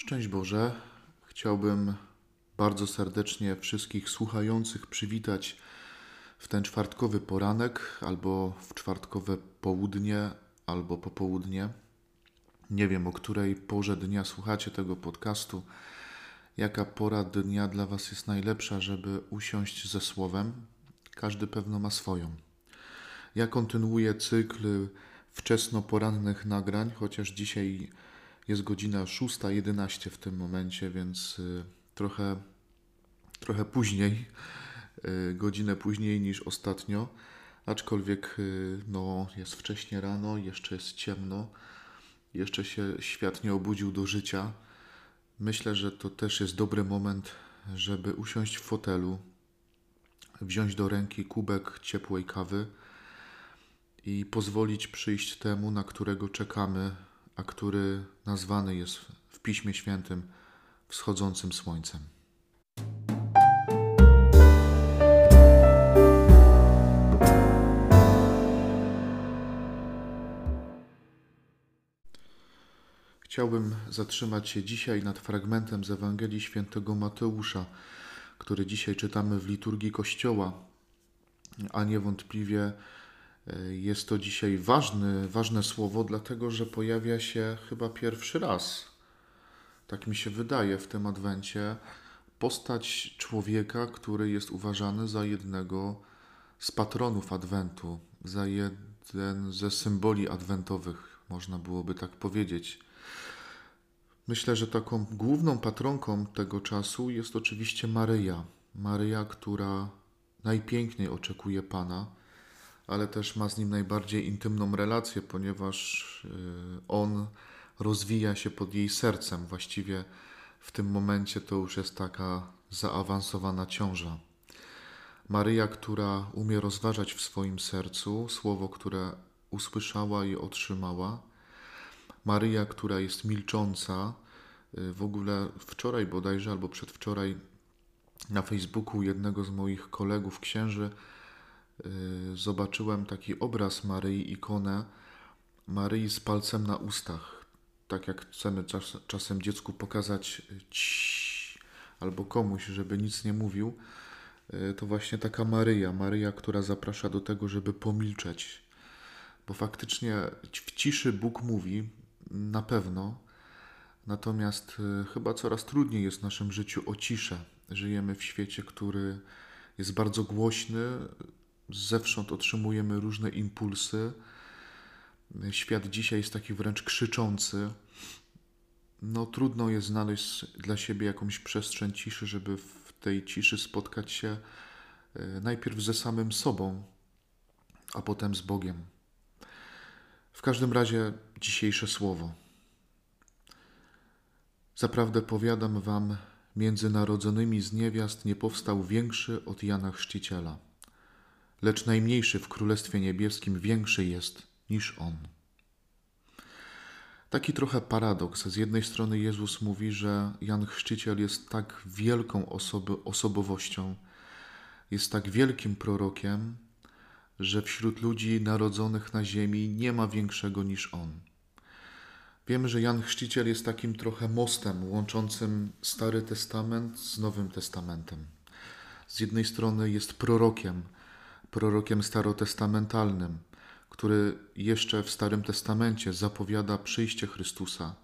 Szczęść Boże. Chciałbym bardzo serdecznie wszystkich słuchających przywitać w ten czwartkowy poranek, albo w czwartkowe południe, albo popołudnie. Nie wiem, o której porze dnia słuchacie tego podcastu, jaka pora dnia dla Was jest najlepsza, żeby usiąść ze słowem. Każdy pewno ma swoją. Ja kontynuuję cykl wczesno-porannych nagrań, chociaż dzisiaj jest godzina 6.11 w tym momencie, więc y, trochę, trochę później, y, godzinę później niż ostatnio. Aczkolwiek y, no, jest wcześnie rano, jeszcze jest ciemno, jeszcze się świat nie obudził do życia. Myślę, że to też jest dobry moment, żeby usiąść w fotelu, wziąć do ręki kubek ciepłej kawy i pozwolić przyjść temu, na którego czekamy, a który nazwany jest w Piśmie Świętym wschodzącym słońcem. Chciałbym zatrzymać się dzisiaj nad fragmentem z Ewangelii Świętego Mateusza, który dzisiaj czytamy w liturgii Kościoła, a niewątpliwie jest to dzisiaj ważne słowo, dlatego że pojawia się chyba pierwszy raz, tak mi się wydaje, w tym adwencie, postać człowieka, który jest uważany za jednego z patronów adwentu, za jeden ze symboli adwentowych, można byłoby tak powiedzieć. Myślę, że taką główną patronką tego czasu jest oczywiście Maryja. Maryja, która najpiękniej oczekuje Pana, ale też ma z nim najbardziej intymną relację, ponieważ y, on rozwija się pod jej sercem. Właściwie w tym momencie to już jest taka zaawansowana ciąża. Maryja, która umie rozważać w swoim sercu słowo, które usłyszała i otrzymała, Maryja, która jest milcząca. Y, w ogóle wczoraj bodajże albo przedwczoraj na Facebooku jednego z moich kolegów księży zobaczyłem taki obraz Maryi, ikonę Maryi z palcem na ustach. Tak jak chcemy czas, czasem dziecku pokazać ci, albo komuś, żeby nic nie mówił, y, to właśnie taka Maryja, Maryja, która zaprasza do tego, żeby pomilczeć. Bo faktycznie w ciszy Bóg mówi, na pewno. Natomiast y, chyba coraz trudniej jest w naszym życiu o ciszę. Żyjemy w świecie, który jest bardzo głośny, zewsząd otrzymujemy różne impulsy. Świat dzisiaj jest taki wręcz krzyczący. No, trudno jest znaleźć dla siebie jakąś przestrzeń ciszy, żeby w tej ciszy spotkać się y, najpierw ze samym sobą, a potem z Bogiem. W każdym razie dzisiejsze słowo. Zaprawdę powiadam wam, między narodzonymi z niewiast nie powstał większy od Jana Chrzciciela, lecz najmniejszy w Królestwie Niebieskim większy jest niż on. Taki trochę paradoks. Z jednej strony Jezus mówi, że Jan Chrzciciel jest tak wielką osoby, osobowością, jest tak wielkim prorokiem, że wśród ludzi narodzonych na ziemi nie ma większego niż on. Wiemy, że Jan Chrzciciel jest takim trochę mostem łączącym Stary Testament z Nowym Testamentem. Z jednej strony jest prorokiem, prorokiem starotestamentalnym, który jeszcze w Starym Testamencie zapowiada przyjście Chrystusa,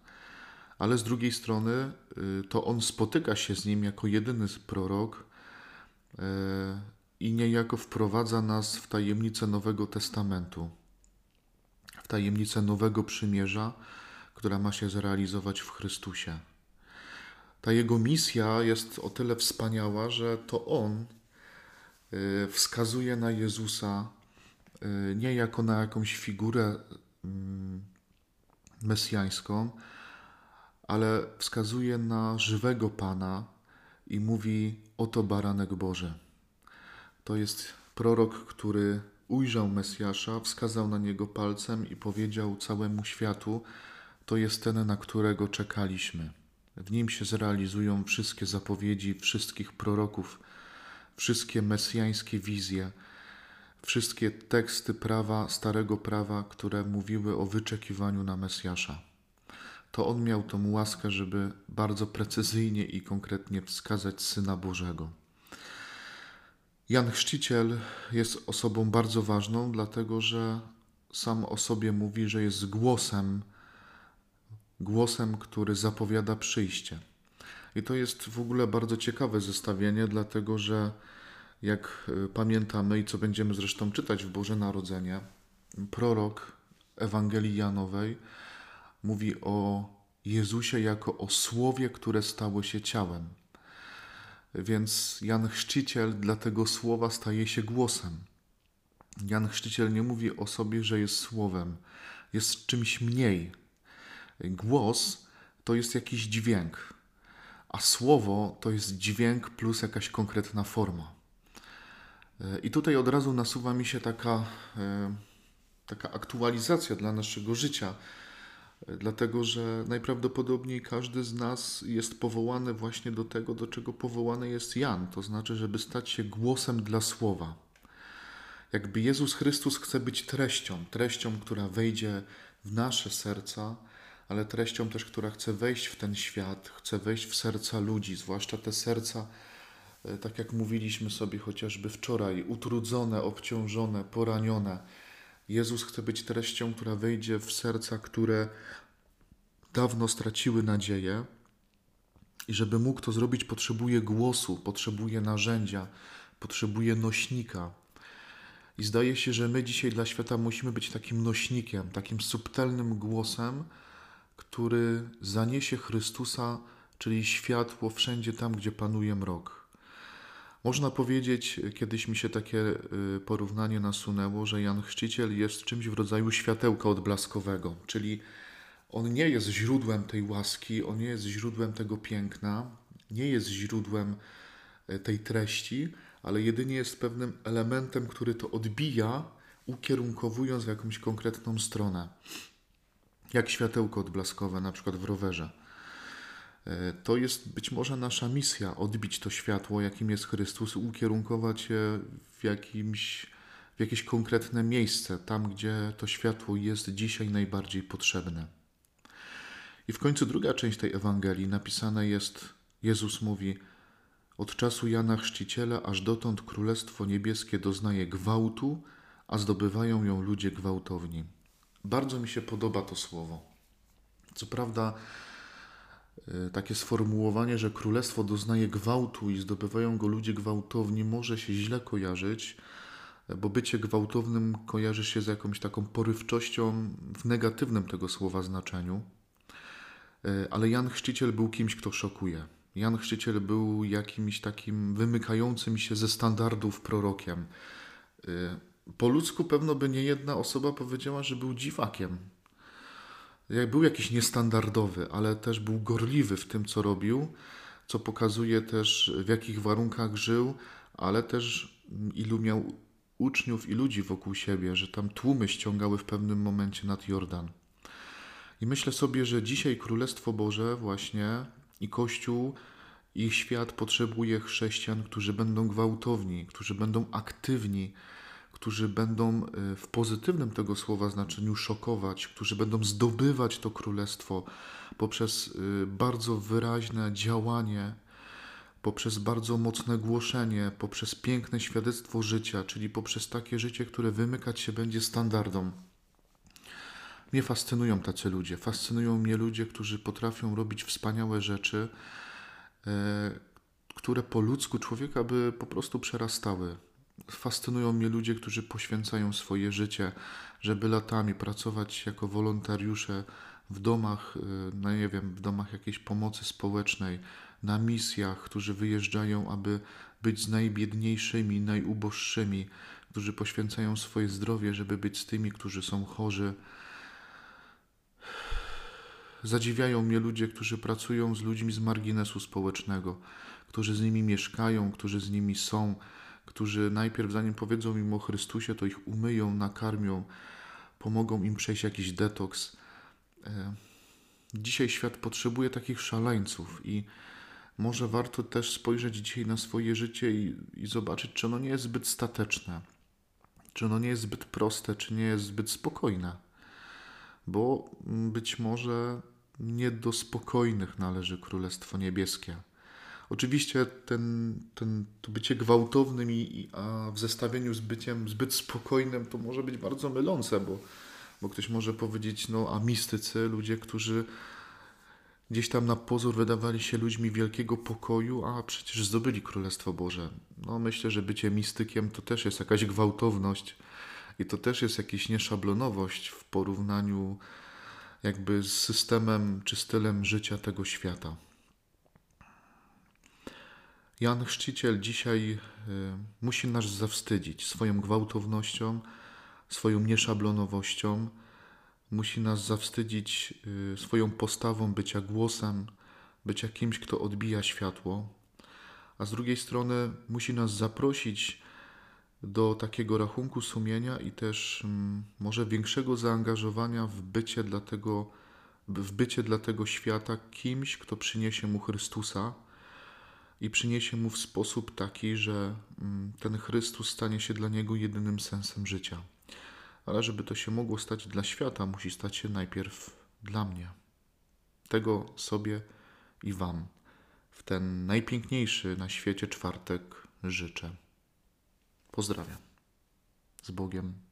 ale z drugiej strony y, to on spotyka się z nim jako jedyny prorok y, i niejako wprowadza nas w tajemnicę Nowego Testamentu, w tajemnicę Nowego Przymierza, która ma się zrealizować w Chrystusie. Ta jego misja jest o tyle wspaniała, że to on wskazuje na Jezusa y, nie jako na jakąś figurę mm, mesjańską, ale wskazuje na żywego Pana i mówi: Oto baranek Boży. To jest prorok, który ujrzał Mesjasza, wskazał na niego palcem i powiedział całemu światu: To jest ten, na którego czekaliśmy. W nim się zrealizują wszystkie zapowiedzi wszystkich proroków, wszystkie mesjańskie wizje, wszystkie teksty prawa, starego prawa, które mówiły o wyczekiwaniu na Mesjasza. to on miał tą łaskę, żeby bardzo precyzyjnie i konkretnie wskazać Syna Bożego. Jan Chrzciciel jest osobą bardzo ważną, dlatego że sam o sobie mówi, że jest głosem, głosem, który zapowiada przyjście. I to jest w ogóle bardzo ciekawe zestawienie, dlatego że jak y, pamiętamy i co będziemy zresztą czytać w Boże Narodzenie, prorok Ewangelii Janowej mówi o Jezusie jako o słowie, które stało się ciałem. Więc Jan Chrzciciel dla tego słowa staje się głosem. Jan Chrzciciel nie mówi o sobie, że jest słowem, jest czymś mniej. Głos to jest jakiś dźwięk, a słowo to jest dźwięk plus jakaś konkretna forma. I tutaj od razu nasuwa mi się taka, e, taka aktualizacja dla naszego życia, dlatego że najprawdopodobniej każdy z nas jest powołany właśnie do tego, do czego powołany jest Jan, to znaczy, żeby stać się głosem dla słowa. Jakby Jezus Chrystus chce być treścią, treścią, która wejdzie w nasze serca, ale treścią też, która chce wejść w ten świat, chce wejść w serca ludzi, zwłaszcza te serca, e, tak jak mówiliśmy sobie chociażby wczoraj, utrudzone, obciążone, poranione Jezus chce być treścią, która wejdzie w serca, które dawno straciły nadzieję. I żeby mógł to zrobić, potrzebuje głosu, potrzebuje narzędzia, potrzebuje nośnika. I zdaje się, że my dzisiaj dla świata musimy być takim nośnikiem, takim subtelnym głosem, który zaniesie Chrystusa, czyli światło wszędzie tam, gdzie panuje mrok. Można powiedzieć, kiedyś mi się takie y, porównanie nasunęło, że Jan Chrzciciel jest czymś w rodzaju światełka odblaskowego, czyli on nie jest źródłem tej łaski, on nie jest źródłem tego piękna, nie jest źródłem y, tej treści, ale jedynie jest pewnym elementem, który to odbija, ukierunkowując w jakąś konkretną stronę. Jak światełko odblaskowe, na przykład w rowerze. E, to jest być może nasza misja odbić to światło, jakim jest Chrystus, ukierunkować je w, jakimś, w jakieś konkretne miejsce, tam gdzie to światło jest dzisiaj najbardziej potrzebne. I w końcu druga część tej Ewangelii napisane jest: Jezus mówi, od czasu Jana Chrzciciela aż dotąd Królestwo Niebieskie doznaje gwałtu, a zdobywają ją ludzie gwałtowni. Bardzo mi się podoba to słowo. Co prawda, E, takie sformułowanie, że królestwo doznaje gwałtu i zdobywają go ludzie gwałtowni, może się źle kojarzyć, bo bycie gwałtownym kojarzy się z jakąś taką porywczością w negatywnym tego słowa znaczeniu. E, ale Jan Chrzciciel był kimś, kto szokuje. Jan Chrzciciel był jakimś takim wymykającym się ze standardów prorokiem. Po ludzku pewno by nie jedna osoba powiedziała, że był dziwakiem, jak był jakiś niestandardowy, ale też był gorliwy w tym, co robił, co pokazuje też, w jakich warunkach żył, ale też ilu miał uczniów i ludzi wokół siebie, że tam tłumy ściągały w pewnym momencie nad Jordan. I myślę sobie, że dzisiaj Królestwo Boże właśnie i Kościół, ich świat potrzebuje chrześcijan, którzy będą gwałtowni, którzy będą aktywni, którzy będą e, w pozytywnym tego słowa znaczeniu szokować, którzy będą zdobywać to królestwo poprzez e, bardzo wyraźne działanie, poprzez bardzo mocne głoszenie, poprzez piękne świadectwo życia, czyli poprzez takie życie, które wymykać się będzie standardom. Mnie fascynują tacy ludzie. Fascynują mnie ludzie, którzy potrafią robić wspaniałe rzeczy, e, które po ludzku człowieka by po prostu przerastały. Fascynują mnie ludzie, którzy poświęcają swoje życie, żeby latami pracować jako wolontariusze w domach, y, no nie wiem, w domach jakiejś pomocy społecznej, na misjach, którzy wyjeżdżają, aby być z najbiedniejszymi, najuboższymi, którzy poświęcają swoje zdrowie, żeby być z tymi, którzy są chorzy. Zadziwiają mnie ludzie, którzy pracują z ludźmi z marginesu społecznego, którzy z nimi mieszkają, którzy z nimi są, którzy najpierw, zanim powiedzą im o Chrystusie, to ich umyją, nakarmią, pomogą im przejść jakiś detoks. E, dzisiaj świat potrzebuje takich szaleńców i może warto też spojrzeć dzisiaj na swoje życie i, i zobaczyć, czy ono nie jest zbyt stateczne, czy ono nie jest zbyt proste, czy nie jest zbyt spokojne. Bo być może nie do spokojnych należy Królestwo Niebieskie. Oczywiście ten, ten, to bycie gwałtownym, i, a w zestawieniu z byciem zbyt spokojnym to może być bardzo mylące, bo, bo ktoś może powiedzieć, no a mistycy, ludzie, którzy gdzieś tam na pozór wydawali się ludźmi wielkiego pokoju, a przecież zdobyli Królestwo Boże. No myślę, że bycie mistykiem to też jest jakaś gwałtowność i to też jest jakaś nieszablonowość w porównaniu jakby z systemem czy stylem życia tego świata. Jan Chrzciciel dzisiaj y, musi nas zawstydzić swoją gwałtownością, swoją nieszablonowością. Musi nas zawstydzić y, swoją postawą bycia głosem, bycia kimś, kto odbija światło. A z drugiej strony musi nas zaprosić do takiego rachunku sumienia i też mm, może większego zaangażowania w bycie dla tego, w bycie dla tego świata kimś, kto przyniesie mu Chrystusa i przyniesie mu w sposób taki, że mm, ten Chrystus stanie się dla niego jedynym sensem życia. Ale żeby to się mogło stać dla świata, musi stać się najpierw dla mnie. Tego sobie i Wam w ten najpiękniejszy na świecie czwartek życzę. Pozdrawiam. Z Bogiem.